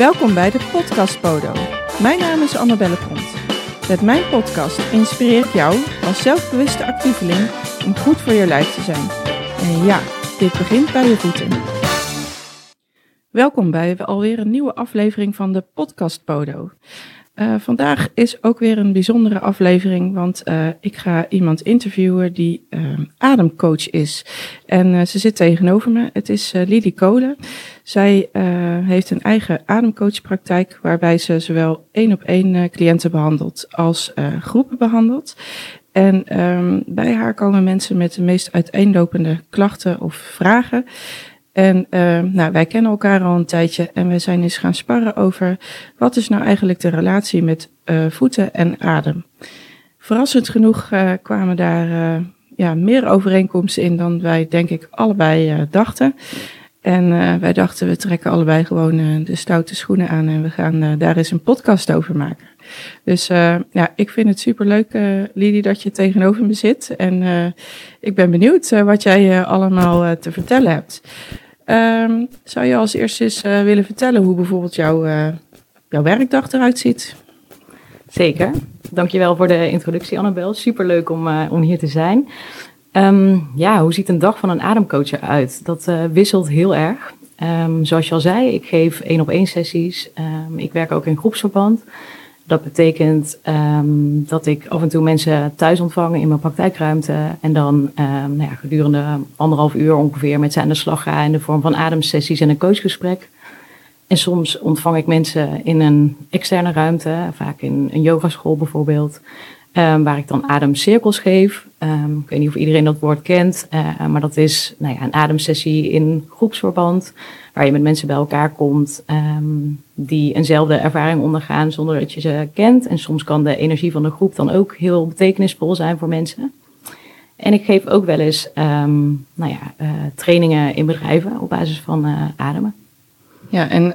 Welkom bij de Podcast Podo. Mijn naam is Annabelle Pont. Met mijn podcast inspireer ik jou als zelfbewuste actieveling om goed voor je lijf te zijn. En ja, dit begint bij je voeten. Welkom bij alweer een nieuwe aflevering van de Podcast Podo. Uh, vandaag is ook weer een bijzondere aflevering, want uh, ik ga iemand interviewen die uh, ademcoach is. En ze zit tegenover me. Het is Lili Kolen. Zij heeft een eigen ademcoachpraktijk waarbij ze zowel één op één cliënten behandelt als groepen behandelt. En um, bij haar komen mensen met de meest uiteenlopende klachten of vragen. En uh, nou, wij kennen elkaar al een tijdje en we zijn eens gaan sparren over wat is nou eigenlijk de relatie met uh, voeten en adem. Verrassend genoeg uh, kwamen daar ja, meer overeenkomsten in dan wij denk ik allebei dachten. En wij dachten we trekken allebei gewoon de stoute schoenen aan en we gaan daar eens een podcast over maken. Dus ja, ik vind het superleuk, uh, Lili, dat je tegenover me zit. En ik ben benieuwd wat jij allemaal te vertellen hebt. Um, zou je als eerste eens uh, willen vertellen hoe bijvoorbeeld jouw, uh, jouw werkdag eruit ziet? Zeker. Dankjewel voor de introductie, Annabel. Superleuk om, uh, om hier te zijn. Um, ja, hoe ziet een dag van een ademcoach eruit? Dat wisselt heel erg. Um, zoals je al zei, ik geef één op één sessies. ik werk ook in groepsverband. Dat betekent um, dat ik af en toe mensen thuis ontvang in mijn praktijkruimte. En dan um, nou ja, gedurende anderhalf uur ongeveer met ze aan de slag ga in de vorm van ademsessies en een coachgesprek. En soms ontvang ik mensen in een externe ruimte, vaak in een yogaschool bijvoorbeeld. Um, waar ik dan ademcirkels geef. Um, ik weet niet of iedereen dat woord kent, uh, maar dat is nou ja, een ademsessie in groepsverband, waar je met mensen bij elkaar komt um, die eenzelfde ervaring ondergaan zonder dat je ze kent. En soms kan de energie van de groep dan ook heel betekenisvol zijn voor mensen. En ik geef ook wel eens nou ja, uh, trainingen in bedrijven op basis van uh, ademen. Ja, en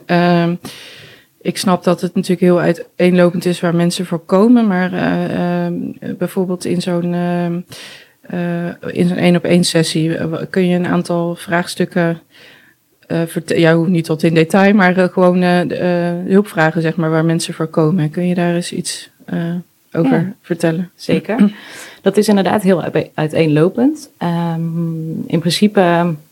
ik snap dat het natuurlijk heel uiteenlopend is waar mensen voor komen, maar uh, uh, bijvoorbeeld in zo'n uh, in zo'n één op één sessie kun je een aantal vraagstukken vertellen. Ja, hoeft niet tot in detail, maar gewoon hulpvragen zeg maar waar mensen voor komen. Kun je daar eens iets over ja, vertellen? Zeker. Dat is inderdaad heel uiteenlopend. Um, in principe,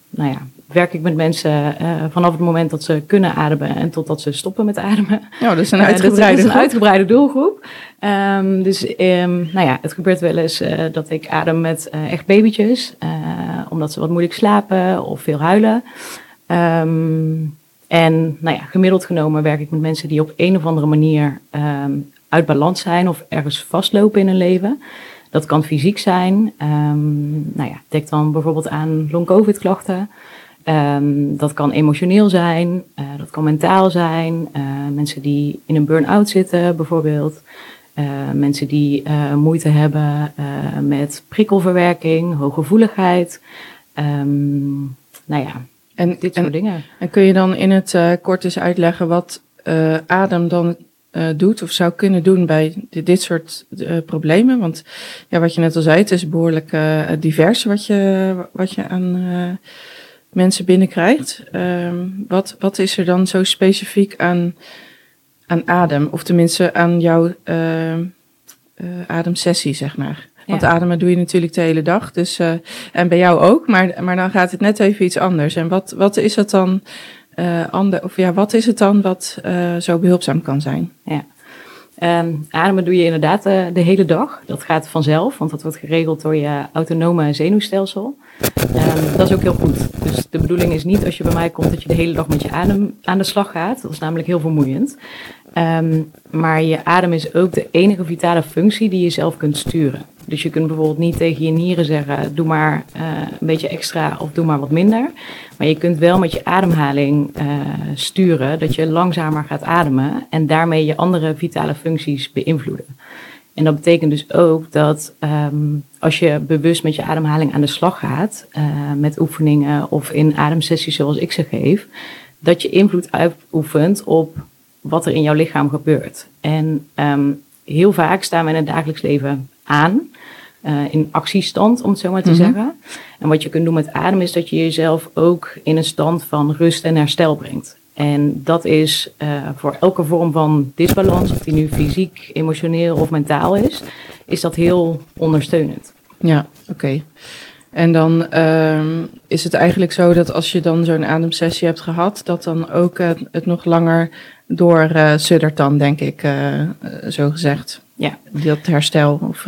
nou ja, werk ik met mensen uh, vanaf het moment dat ze kunnen ademen en totdat ze stoppen met ademen. Ja, dat is een uitgebreide, uh, dat is een uitgebreide doelgroep. Um, dus um, nou ja, het gebeurt wel eens uh, dat ik adem met echt babytjes, omdat ze wat moeilijk slapen of veel huilen. Um, en nou ja, gemiddeld genomen werk ik met mensen die op een of andere manier uit balans zijn of ergens vastlopen in hun leven. Dat kan fysiek zijn. nou ja, denk dan bijvoorbeeld aan long-covid klachten. Um, dat kan emotioneel zijn, uh, dat kan mentaal zijn. Uh, mensen die in een burn-out zitten, bijvoorbeeld. Uh, mensen die moeite hebben met prikkelverwerking, hooggevoeligheid. Um, nou ja, en, dit soort dingen. En kun je dan in het kort eens uitleggen wat adem dan doet of zou kunnen doen bij dit, soort problemen? Want ja, wat je net al zei, het is behoorlijk divers wat je, wat je aan mensen binnenkrijgt. Um, wat, wat is er dan zo specifiek aan, aan adem? Of tenminste aan jouw uh, uh, ademsessie, zeg maar. Want ja. ademen doe je natuurlijk de hele dag. Dus, uh, en bij jou ook, maar, maar dan gaat het net even iets anders. En wat, wat is het dan, ander, of ja, wat is het dan wat zo behulpzaam kan zijn? Ja. Um, ademen doe je inderdaad uh, de hele dag. Dat gaat vanzelf, want dat wordt geregeld door je autonome zenuwstelsel. Um, dat is ook heel goed. Dus de bedoeling is niet als je bij mij komt dat je de hele dag met je adem aan de slag gaat. Dat is namelijk heel vermoeiend. Um, maar je adem is ook de enige vitale functie die je zelf kunt sturen. Dus je kunt bijvoorbeeld niet tegen je nieren zeggen: doe maar uh, een beetje extra of doe maar wat minder. Maar je kunt wel met je ademhaling uh, sturen dat je langzamer gaat ademen en daarmee je andere vitale functies beïnvloeden. En dat betekent dus ook dat um, als je bewust met je ademhaling aan de slag gaat, uh, met oefeningen of in ademsessies zoals ik ze geef, dat je invloed uitoefent op wat er in jouw lichaam gebeurt. En um, heel vaak staan we in het dagelijks leven aan, uh, in actiestand, om het zo maar te mm -hmm. zeggen. En wat je kunt doen met adem is dat je jezelf ook in een stand van rust en herstel brengt. En dat is uh, voor elke vorm van disbalans, of die nu fysiek, emotioneel of mentaal is, is dat heel ondersteunend. Ja, oké. En dan um, is het eigenlijk zo dat als je dan zo'n ademsessie hebt gehad, dat dan ook uh, het nog langer door uh, suddert dan, denk ik, uh, zo gezegd. Ja. Dat herstel. Of,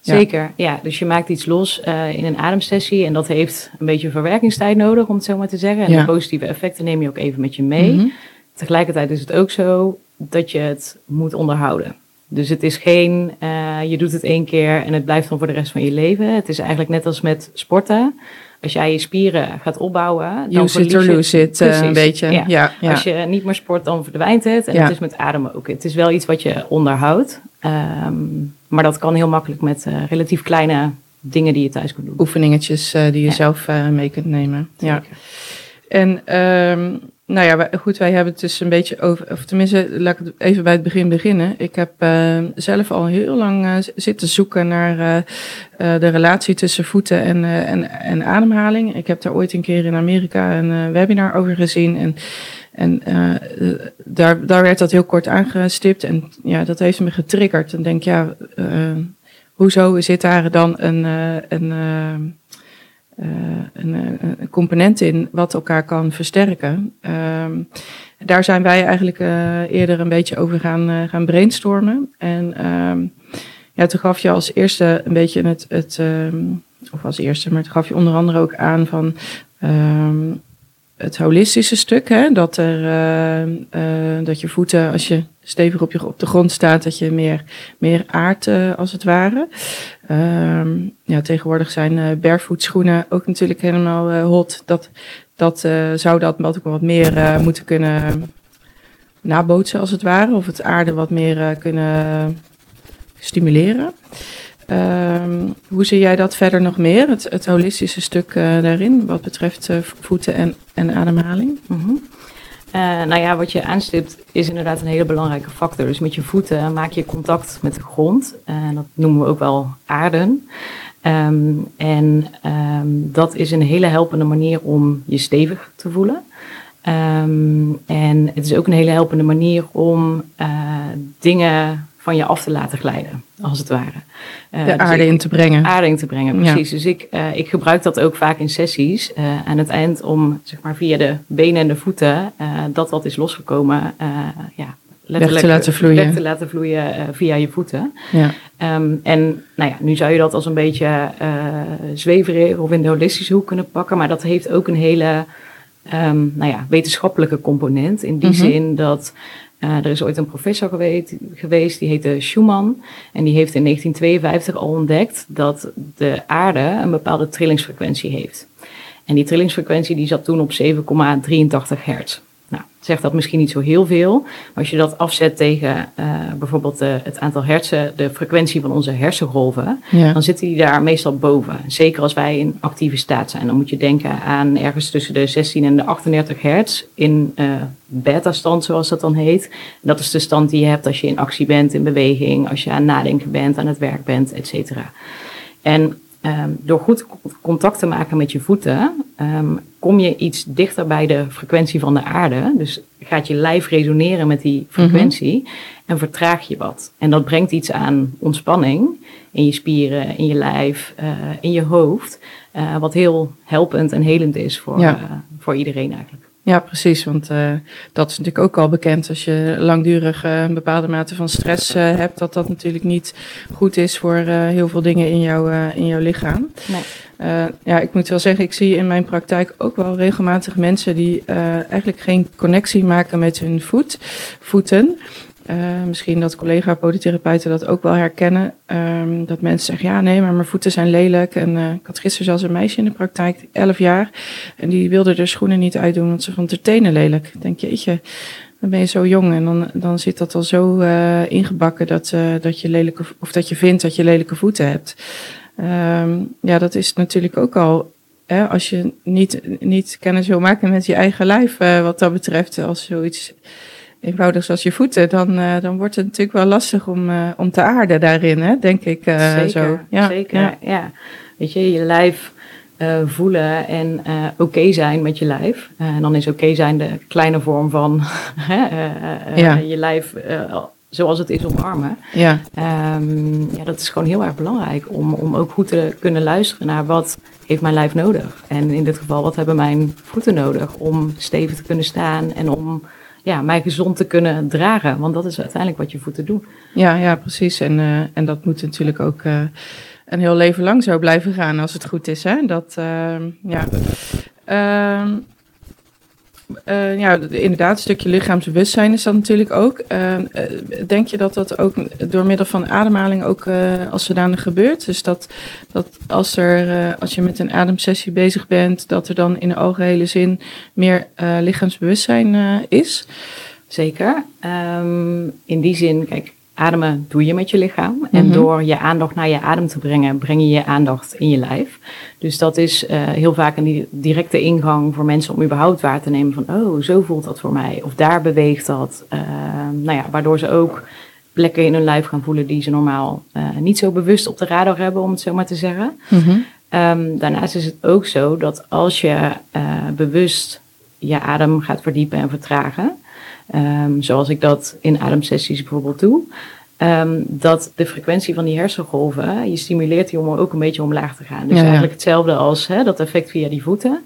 Zeker, ja. ja. Dus je maakt iets los in een ademsessie en dat heeft een beetje verwerkingstijd nodig, om het zo maar te zeggen. En ja. de positieve effecten neem je ook even met je mee. Mm -hmm. Tegelijkertijd is het ook zo dat je het moet onderhouden. Dus het is geen, uh, je doet het één keer en het blijft dan voor de rest van je leven. Het is eigenlijk net als met sporten. Als jij je spieren gaat opbouwen, dan Use it or lose it, uh, een beetje. Ja. Ja, ja. Als je niet meer sport, dan verdwijnt het. En het is met ademen ook. Het is wel iets wat je onderhoudt. Ehm, maar dat kan heel makkelijk met uh, relatief kleine dingen die je thuis kunt doen. Oefeningetjes die je zelf mee kunt nemen. Ja. En um, nou ja, goed, wij hebben het dus een beetje over, of tenminste, laat ik even bij het begin beginnen. Ik heb uh, zelf al heel lang uh, zitten zoeken naar uh, de relatie tussen voeten en, en, en ademhaling. Ik heb daar ooit een keer in Amerika een webinar over gezien en, en daar, daar werd dat heel kort aangestipt en ja, dat heeft me getriggerd. En denk, ja, uh, hoezo zit daar dan een, uh, een uh, uh, een, component in wat elkaar kan versterken. Um, daar zijn wij eigenlijk uh, eerder een beetje over gaan, gaan brainstormen. En um, ja, toen gaf je als eerste een beetje het, het um, of als eerste, maar toen gaf je onder andere ook aan van het holistische stuk, hè, dat, er, uh, uh, dat je voeten, als je stevig op, je, op de grond staat, dat je meer, meer aardt uh, als het ware. Um, ja, tegenwoordig zijn barefoot schoenen ook natuurlijk helemaal hot. Dat, dat zou dat wat, wat meer moeten kunnen nabootsen als het ware. Of het aarde wat meer kunnen stimuleren. Um, hoe zie jij dat verder nog meer, het, holistische stuk uh, daarin, wat betreft uh, voeten en, en ademhaling? -hmm. Uh, nou ja, wat je aanstipt is inderdaad een hele belangrijke factor. Dus met je voeten maak je contact met de grond. En dat noemen we ook wel aarden. Um, en um, dat is een hele helpende manier om je stevig te voelen. En het is ook een hele helpende manier om dingen van je af te laten glijden, als het ware. Uh, de aarde dus ik, in te brengen. Aarde in te brengen, precies. Ja. Dus ik, uh, ik gebruik dat ook vaak in sessies. Uh, aan het eind om, zeg maar, via de benen en de voeten, dat wat is losgekomen, ja, weg te laten vloeien, weg te laten vloeien via je voeten. Ja. Um, en nou ja, nu zou je dat als een beetje zweverig of in de holistische hoek kunnen pakken, maar dat heeft ook een hele um, nou ja, wetenschappelijke component. In die mm -hmm. zin dat uh, er is ooit een professor geweest, geweest, die heette Schumann. En die heeft in 1952 al ontdekt dat de aarde een bepaalde trillingsfrequentie heeft. En die trillingsfrequentie die zat toen op 7,83 hertz. Zegt dat misschien niet zo heel veel. Maar als je dat afzet tegen uh, bijvoorbeeld de, het aantal hersen, de frequentie van onze hersengolven, ja. dan zitten die daar meestal boven. Zeker als wij in actieve staat zijn. Dan moet je denken aan ergens tussen de 16 en de 38 hertz in uh, beta-stand, zoals dat dan heet. Dat is de stand die je hebt als je in actie bent, in beweging, als je aan nadenken bent, aan het werk bent, et cetera. En Um, door goed contact te maken met je voeten, um, kom je iets dichter bij de frequentie van de aarde. Dus gaat je lijf resoneren met die frequentie mm -hmm. en vertraag je wat. En dat brengt iets aan ontspanning in je spieren, in je lijf, uh, in je hoofd. Uh, wat heel helpend en helend is voor, ja. uh, voor iedereen eigenlijk. Ja, precies. Want uh, dat is natuurlijk ook al bekend als je langdurig uh, een bepaalde mate van stress uh, hebt, dat dat natuurlijk niet goed is voor heel veel dingen in, jou, in jouw lichaam. Nee. Ja, ik moet wel zeggen, ik zie in mijn praktijk ook wel regelmatig mensen die eigenlijk geen connectie maken met hun voet, voeten. Uh, misschien dat collega-podotherapeuten dat ook wel herkennen. Um, dat mensen zeggen, ja nee, maar mijn voeten zijn lelijk. En ik had gisteren zelfs een meisje in de praktijk, 11 jaar. En die wilde de schoenen niet uitdoen, want ze vond haar tenen lelijk. Ik denk, jeetje, dan ben je zo jong. En dan, dan zit dat al zo ingebakken dat, dat je lelijke, of dat je vindt dat je lelijke voeten hebt. Um, ja, dat is natuurlijk ook al Hè, als je niet, niet kennis wil maken met je eigen lijf, uh, wat dat betreft, als zoiets eenvoudig zoals je voeten, dan, uh, dan wordt het natuurlijk wel lastig om, uh, om te aarden daarin, hè, denk ik. Zeker, zo. Ja, zeker. Ja. ja. Weet je, je lijf eh, voelen en oké zijn met je lijf. En dan is oké zijn de kleine vorm van ja. je lijf zoals het is omarmen. Ja. Um, ja, dat is gewoon heel erg belangrijk om, om ook goed te kunnen luisteren naar wat heeft mijn lijf nodig. En in dit geval, wat hebben mijn voeten nodig om stevig te kunnen staan en om ja, mij gezond te kunnen dragen. Want dat is uiteindelijk wat je voeten doen. Ja, ja precies. En, uh, en dat moet natuurlijk ook uh, een heel leven lang zo blijven gaan als het goed is. Hè? Dat, uh, ja. Ehm, uh, ja, inderdaad, een stukje lichaamsbewustzijn is dat natuurlijk ook. Uh, denk je dat dat ook door middel van ademhaling ook uh, als zodanig gebeurt? Dus dat, dat als, er, als je met een ademsessie bezig bent, dat er dan in de algehele zin meer lichaamsbewustzijn is? Zeker. Um, in die zin, kijk, ademen doe je met je lichaam. En mhm. door je aandacht naar je adem te brengen, breng je je aandacht in je lijf. Dus dat is uh, heel vaak een directe ingang voor mensen om überhaupt waar te nemen van, oh, zo voelt dat voor mij. Of daar beweegt dat. Uh, nou ja, waardoor ze ook plekken in hun lijf gaan voelen die ze normaal uh, niet zo bewust op de radar hebben, om het zo maar te zeggen. Mm -hmm. um, daarnaast is het ook zo dat als je bewust je adem gaat verdiepen en vertragen, Um, zoals ik dat in ademsessies bijvoorbeeld doe. Um, dat de frequentie van die hersengolven, je stimuleert die om ook een beetje omlaag te gaan. Dus ja, eigenlijk hetzelfde als hè, dat effect via die voeten.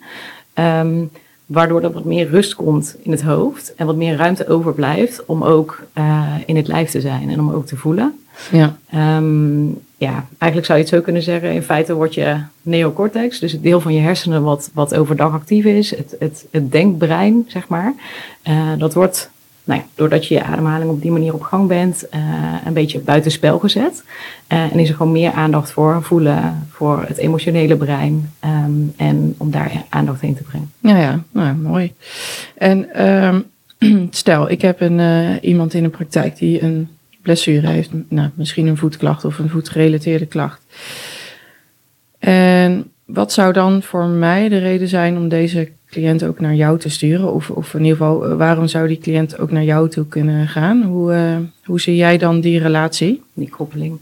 Um, waardoor er wat meer rust komt in het hoofd en wat meer ruimte overblijft om ook uh, in het lijf te zijn en om ook te voelen. Ja. Um, ja, eigenlijk zou je het zo kunnen zeggen. In feite wordt je neocortex, dus het deel van je hersenen wat, wat overdag actief is, het, het, het denkbrein, zeg maar, uh, dat wordt, nou ja, doordat je je ademhaling op die manier op gang bent, uh, een beetje buitenspel gezet. Uh, en is er gewoon meer aandacht voor voelen, voor het emotionele brein um, en om daar aandacht heen te brengen. Ja, ja, nou, mooi. En um, stel, ik heb een, iemand in de praktijk die een blessure heeft, nou, misschien een voetklacht of een voetgerelateerde klacht. En wat zou dan voor mij de reden zijn om deze cliënt ook naar jou te sturen? Of, of in ieder geval, eh, waarom zou die cliënt ook naar jou toe kunnen gaan? Hoe, uh, hoe zie jij dan die relatie? Die koppeling.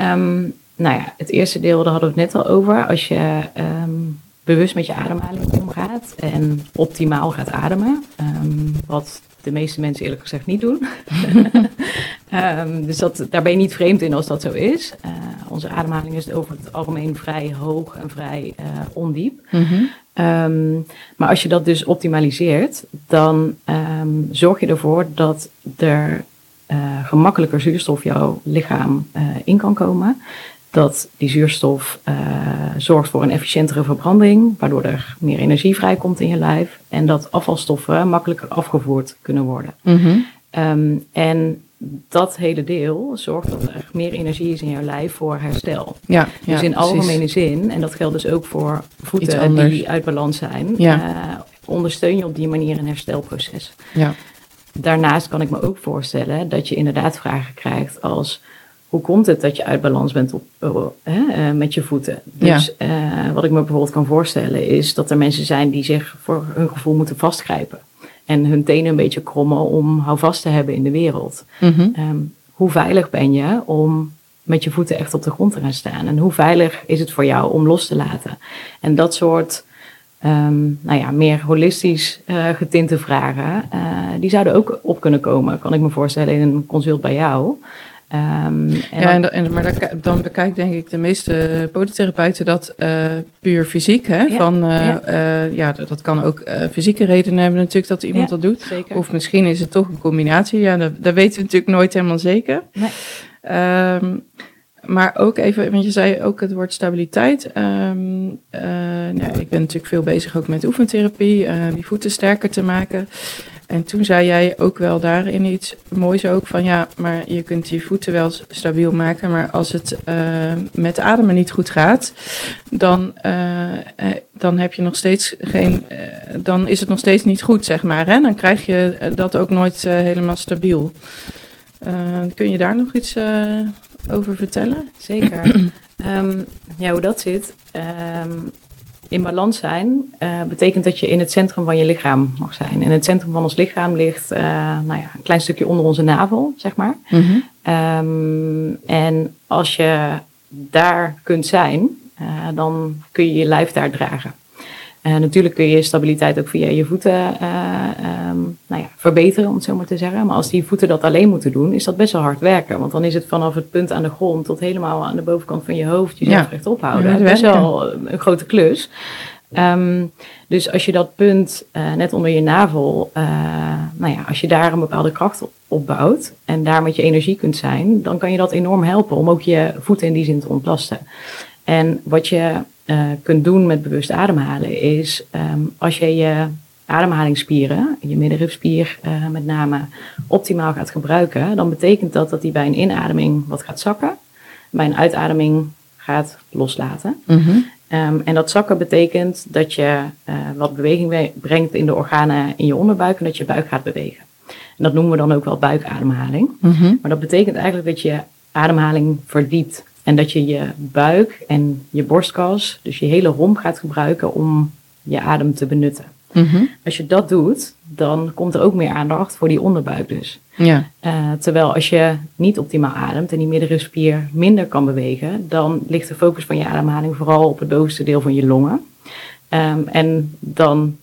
Um, nou ja, het eerste deel, daar hadden we het net al over. Als je um, bewust met je ademhaling omgaat en optimaal gaat ademen, um, wat de meeste mensen eerlijk gezegd niet doen. dus dat, daar ben je niet vreemd in als dat zo is. Uh, onze ademhaling is over het algemeen vrij hoog en vrij uh, ondiep. Mm -hmm. Um, maar als je dat dus optimaliseert, dan um, zorg je ervoor dat er uh, gemakkelijker zuurstof jouw lichaam in kan komen dat die zuurstof uh, zorgt voor een efficiëntere verbranding, waardoor er meer energie vrijkomt in je lijf en dat afvalstoffen makkelijker afgevoerd kunnen worden. Mm -hmm. um, en dat hele deel zorgt dat er meer energie is in jouw lijf voor herstel. Ja, dus in algemene zin, en dat geldt dus ook voor voeten die uit balans zijn, ja. uh, ondersteun je op die manier een herstelproces. Ja. Daarnaast kan ik me ook voorstellen dat je inderdaad vragen krijgt als hoe komt het dat je uit balans bent op, uh, met je voeten? Dus ja. uh, wat ik me bijvoorbeeld kan voorstellen is dat er mensen zijn die zich voor hun gevoel moeten vastgrijpen. En hun tenen een beetje krommen om houvast te hebben in de wereld. Mm -hmm. um, hoe veilig ben je om met je voeten echt op de grond te gaan staan? En hoe veilig is het voor jou om los te laten? En dat soort um, nou ja, meer holistisch uh, getinte vragen, die zouden ook op kunnen komen, kan ik me voorstellen, in een consult bij jou. Um, en ja, en, en, maar dan bekijkt denk ik de meeste podotherapeuten dat uh, puur fysiek. Hè? Ja, Van, uh, ja. Uh, ja, dat, dat, kan ook fysieke redenen hebben natuurlijk dat iemand ja, dat doet. Zeker. Of misschien is het toch een combinatie. Ja, dat, dat weten we natuurlijk nooit helemaal zeker. Nee. Um, maar ook even, want je zei ook het woord stabiliteit. Um, nou, ik ben natuurlijk veel bezig ook met oefentherapie, die voeten sterker te maken. En toen zei jij ook wel daarin iets moois ook van ja, maar je kunt je voeten wel stabiel maken, maar als het uh, met ademen niet goed gaat, dan, uh, dan heb je nog steeds geen, uh, dan is het nog steeds niet goed, zeg maar. Hè? Dan krijg je dat ook nooit helemaal stabiel. kun je daar nog iets over vertellen? Zeker. um, ja, hoe dat zit. Um, in balans zijn uh, betekent dat je in het centrum van je lichaam mag zijn. En het centrum van ons lichaam ligt uh, nou ja, een klein stukje onder onze navel, zeg maar. Mm -hmm. um, en als je daar kunt zijn, dan kun je je lijf daar dragen. Uh, natuurlijk kun je stabiliteit ook via je voeten uh, nou ja, verbeteren, om het zo maar te zeggen. Maar als die voeten dat alleen moeten doen, is dat best wel hard werken. Want dan is het vanaf het punt aan de grond tot helemaal aan de bovenkant van je hoofd jezelf ja. recht ophouden. Ja, dat is wel een grote klus. Um, dus als je dat punt uh, net onder je navel, nou ja, als je daar een bepaalde kracht op bouwt en daar met je energie kunt zijn, dan kan je dat enorm helpen om ook je voeten in die zin te ontlasten. En wat je uh, kunt doen met bewust ademhalen is um, als je je ademhalingsspieren, je middenrifspier uh, met name, optimaal gaat gebruiken, dan betekent dat dat die bij een inademing wat gaat zakken, bij een uitademing gaat loslaten. Mm -hmm. um, en dat zakken betekent dat je uh, wat beweging brengt in de organen in je onderbuik en dat je buik gaat bewegen. En dat noemen we dan ook wel buikademhaling. Mm -hmm. Maar dat betekent eigenlijk dat je ademhaling verdiept. En dat je je buik en je borstkas, dus je hele romp gaat gebruiken om je adem te benutten. Mhm. Als je dat doet, dan komt er ook meer aandacht voor die onderbuik dus. Ja. Uh, terwijl als je niet optimaal ademt en die middenrifspier minder kan bewegen, dan ligt de focus van je ademhaling vooral op het bovenste deel van je longen. Um, en dan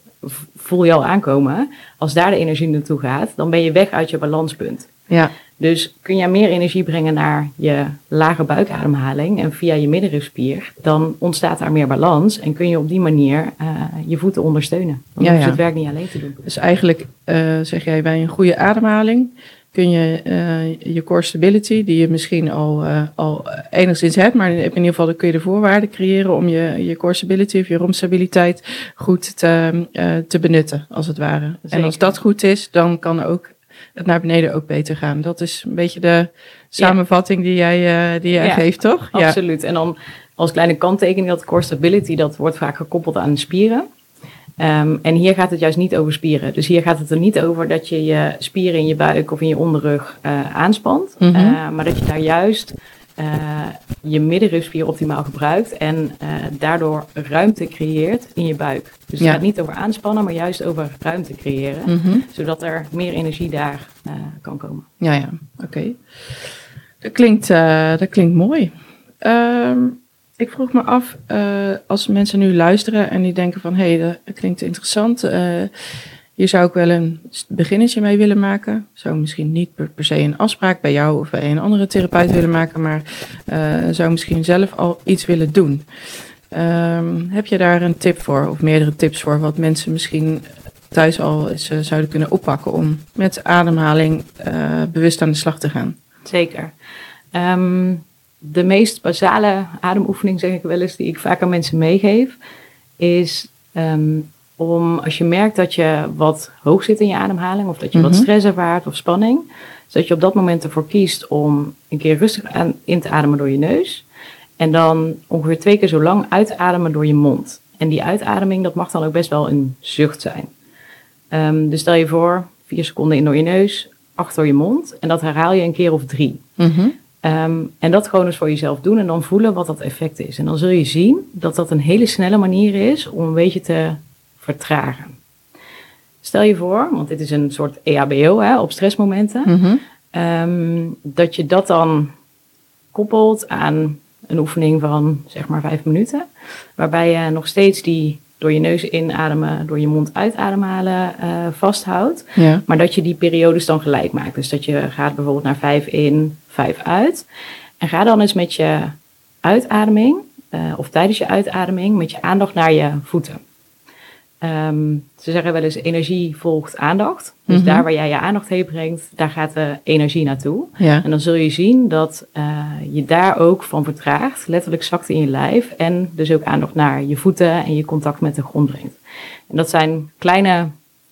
voel je al aankomen, als daar de energie naartoe gaat, dan ben je weg uit je balanspunt. Ja. Dus kun je meer energie brengen naar je lage buikademhaling en via je middenrifspier, dan ontstaat daar meer balans en kun je op die manier uh, je voeten ondersteunen. Dan ja, hoef je het werk niet alleen te doen. Dus eigenlijk uh, zeg jij bij een goede ademhaling kun je uh, je core stability, die je misschien al, al enigszins hebt, maar in ieder geval kun je de voorwaarden creëren om je, je core stability of je romstabiliteit goed te, te benutten, als het ware. En als dat goed is, dan kan ook het naar beneden ook beter gaan. Dat is een beetje de samenvatting die jij, uh, die jij geeft, toch? Absoluut. En dan als kleine kanttekening dat core stability, dat wordt vaak gekoppeld aan spieren. Um, en hier gaat het juist niet over spieren. Dus hier gaat het er niet over dat je je spieren in je buik of in je onderrug uh, aanspant. Mm -hmm. uh, maar dat je daar juist uh, je middenrifspier optimaal gebruikt en uh, daardoor ruimte creëert in je buik. Dus het gaat niet over aanspannen, maar juist over ruimte creëren, mm -hmm. zodat er meer energie daar uh, kan komen. Ja, ja, oké. Okay. Dat, klinkt, dat klinkt mooi. Um, ik vroeg me af, als mensen nu luisteren en die denken van, hé, hey, dat klinkt interessant hier zou ik wel een beginnetje mee willen maken. Zou misschien niet per, se een afspraak bij jou of bij een andere therapeut willen maken, maar uh, zou misschien zelf al iets willen doen. Um, heb je daar een tip voor of meerdere tips voor wat mensen misschien thuis al eens uh, zouden kunnen oppakken om met ademhaling uh, bewust aan de slag te gaan? Zeker. Um, de meest basale ademoefening, zeg ik wel eens, die ik vaak aan mensen meegeef, is um, om als je merkt dat je wat hoog zit in je ademhaling of dat je wat mhm. stress ervaart of spanning, dat je op dat moment ervoor kiest om een keer rustig aan, in te ademen door je neus en dan ongeveer twee keer zo lang uitademen door je mond. En die uitademing, dat mag dan ook best wel een zucht zijn. Um, dus stel je voor, vier seconden in door je neus, acht door je mond en dat herhaal je een keer of drie. Mm Um, en dat gewoon eens voor jezelf doen en dan voelen wat dat effect is. En dan zul je zien dat dat een hele snelle manier is om een beetje te vertragen. Stel je voor, want dit is een soort EHBO hè, op stressmomenten, mm um, dat je dat dan koppelt aan een oefening van zeg maar vijf minuten, waarbij je nog steeds die door je neus inademen, door je mond uitademhalen uh, vasthoudt, ja. maar dat je die periodes dan gelijk maakt. Dus dat je gaat bijvoorbeeld naar vijf in, vijf uit, en ga dan eens met je uitademing, uh, of tijdens je uitademing, met je aandacht naar je voeten. Um, ze zeggen wel eens energie volgt aandacht. Dus mhm. daar waar jij je aandacht heen brengt, daar gaat de energie naartoe. Ja. En dan zul je zien dat uh, je daar ook van vertraagt, letterlijk zakt in je lijf. En dus ook aandacht naar je voeten en je contact met de grond brengt. En dat zijn kleine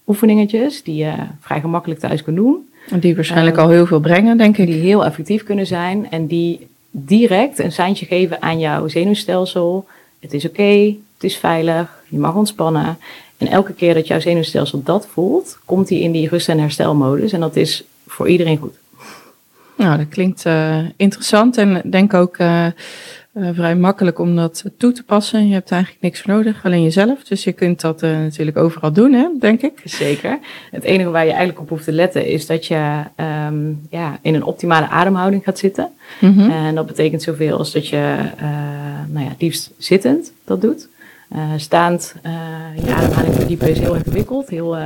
oefeningetjes die je vrij gemakkelijk thuis kunt doen. En die waarschijnlijk al heel veel brengen, denk ik. Die heel effectief kunnen zijn en die direct een seintje geven aan jouw zenuwstelsel. Het is oké, okay, het is veilig, je mag ontspannen. En elke keer dat jouw zenuwstelsel dat voelt, komt hij in die rust- en herstelmodus. En dat is voor iedereen goed. Nou, dat klinkt uh, interessant en denk ook uh, uh, vrij makkelijk om dat toe te passen. Je hebt eigenlijk niks voor nodig, alleen jezelf. Dus je kunt dat natuurlijk overal doen, hè, denk ik. Zeker. Het enige waar je eigenlijk op hoeft te letten is dat je um, ja, in een optimale ademhouding gaat zitten. Mm -hmm. En dat betekent zoveel als dat je nou ja, liefst zittend dat doet. Staand, je ademhaling verdiepen is heel ingewikkeld, heel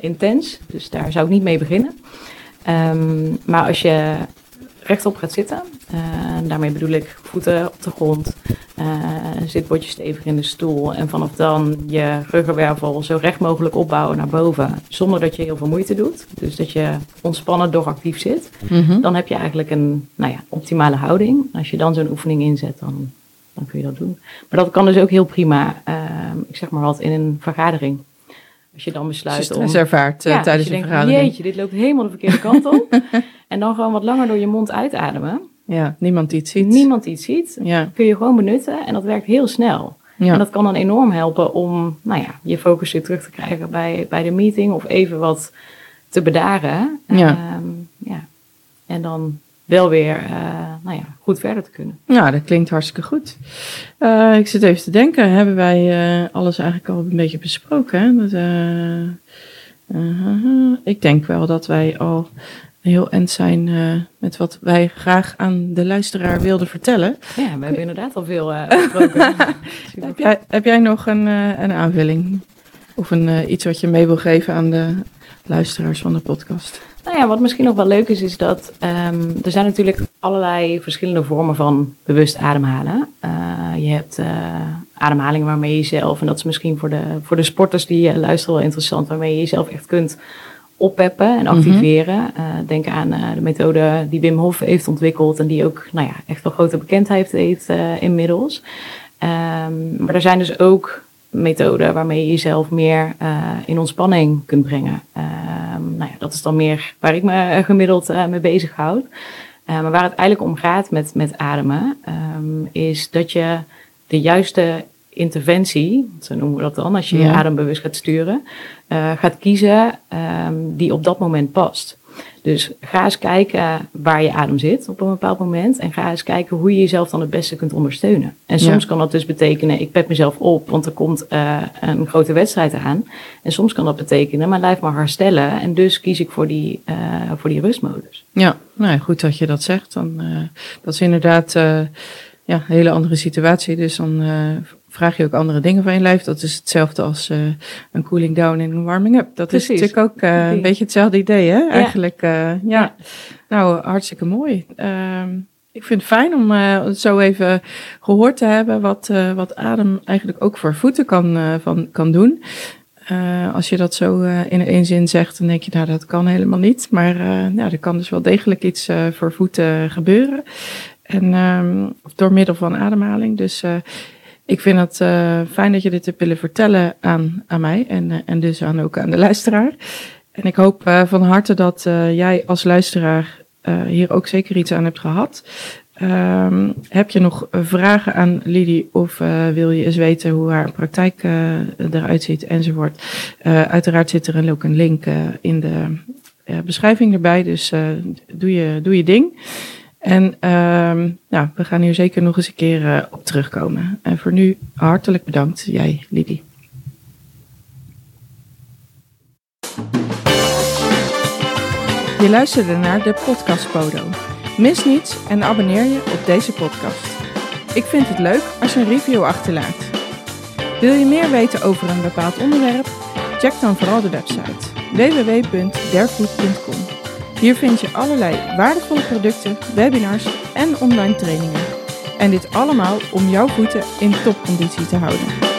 intens. Dus daar zou ik niet mee beginnen. Um, maar als je rechtop gaat zitten. Daarmee bedoel ik voeten op de grond, zitbordje stevig in de stoel en vanaf dan je ruggenwervel zo recht mogelijk opbouwen naar boven, zonder dat je heel veel moeite doet. Dus dat je ontspannen doch actief zit. Mm -hmm. Dan heb je eigenlijk een nou ja, optimale houding. Als je dan zo'n oefening inzet, dan, dan kun je dat doen. Maar dat kan dus ook heel prima, uh, ik zeg maar wat, in een vergadering. Als je dan besluit om... ervaart uh, ja, tijdens je een vergadering. Jeetje, dit loopt helemaal de verkeerde kant op. en dan gewoon wat langer door je mond uitademen. Ja, niemand het ziet. Niemand het ziet. Ja. Kun je gewoon benutten en dat werkt heel snel. Ja. En dat kan dan enorm helpen om nou ja, je focus weer terug te krijgen bij, bij de meeting of even wat te bedaren. Ja. Um, ja. En dan wel weer uh, nou ja, goed verder te kunnen. Ja, dat klinkt hartstikke goed. Uh, ik zit even te denken, hebben wij uh, alles eigenlijk al een beetje besproken? Hè? Dat, ik denk wel dat wij al heel end zijn met wat wij graag aan de luisteraar wilden vertellen. Ja, we hebben inderdaad al veel besproken. heb, jij, heb jij nog een, een aanvulling? Of een, iets wat je mee wil geven aan de luisteraars van de podcast? Nou ja, wat misschien nog wel leuk is, is dat um, er zijn natuurlijk allerlei verschillende vormen van bewust ademhalen. Uh, je hebt uh, ademhalingen waarmee je jezelf, en dat is misschien voor de, voor de sporters die uh, luisteren wel interessant, waarmee je jezelf echt kunt oppeppen en activeren. Mm -hmm. denk aan de methode die Wim Hof heeft ontwikkeld en die ook nou ja, echt wel grote bekendheid heeft inmiddels. Um, maar er zijn dus ook methoden waarmee je jezelf meer uh, in ontspanning kunt brengen. Uh, nou ja, dat is dan meer waar ik me gemiddeld uh, mee bezighoud. maar waar het eigenlijk om gaat met, met ademen, um, is dat je de juiste interventie, zo noemen we dat dan, als je ja. je adem bewust gaat sturen, gaat kiezen um, die op dat moment past. Dus ga eens kijken waar je adem zit op een bepaald moment. En ga eens kijken hoe je jezelf dan het beste kunt ondersteunen. En soms ja. kan dat dus betekenen, ik pep mezelf op, want er komt uh, een grote wedstrijd aan. En soms kan dat betekenen, mijn lijf mag herstellen. En dus kies ik voor die, uh, voor die rustmodus. Ja, nou goed dat je dat zegt. Dan, uh, dat is inderdaad ja, een hele andere situatie. Dus dan vraag je ook andere dingen van je lijf. Dat is hetzelfde als uh, een cooling down en een warming up. Dat Precies. is natuurlijk ook uh, een beetje hetzelfde idee, hè? Eigenlijk, uh, ja. ja. Nou, hartstikke mooi. ik vind het fijn om het zo even gehoord te hebben wat, wat adem eigenlijk ook voor voeten kan, van, kan doen. als je dat zo in één zin zegt, dan denk je, nou, dat kan helemaal niet. Maar ja, er kan dus wel degelijk iets voor voeten gebeuren. En um, door middel van ademhaling. Dus ik vind het uh, fijn dat je dit hebt willen vertellen aan, aan mij en, uh, en dus aan, ook aan de luisteraar. En ik hoop uh, van harte dat jij als luisteraar hier ook zeker iets aan hebt gehad. Um, heb je nog vragen aan Lidie of wil je eens weten hoe haar praktijk eruit ziet enzovoort? uiteraard zit er ook een link in de beschrijving erbij, dus doe, je, doe je ding. En nou, we gaan hier zeker nog eens een keer uh, op terugkomen. En voor nu hartelijk bedankt, jij, Lidie. Je luisterde naar de podcast Podo. Mis niets en abonneer je op deze podcast. Ik vind het leuk als je een review achterlaat. Wil je meer weten over een bepaald onderwerp? Check dan vooral de website www.derfood.com. Hier vind je allerlei waardevolle producten, webinars en online trainingen. En dit allemaal om jouw voeten in topconditie te houden.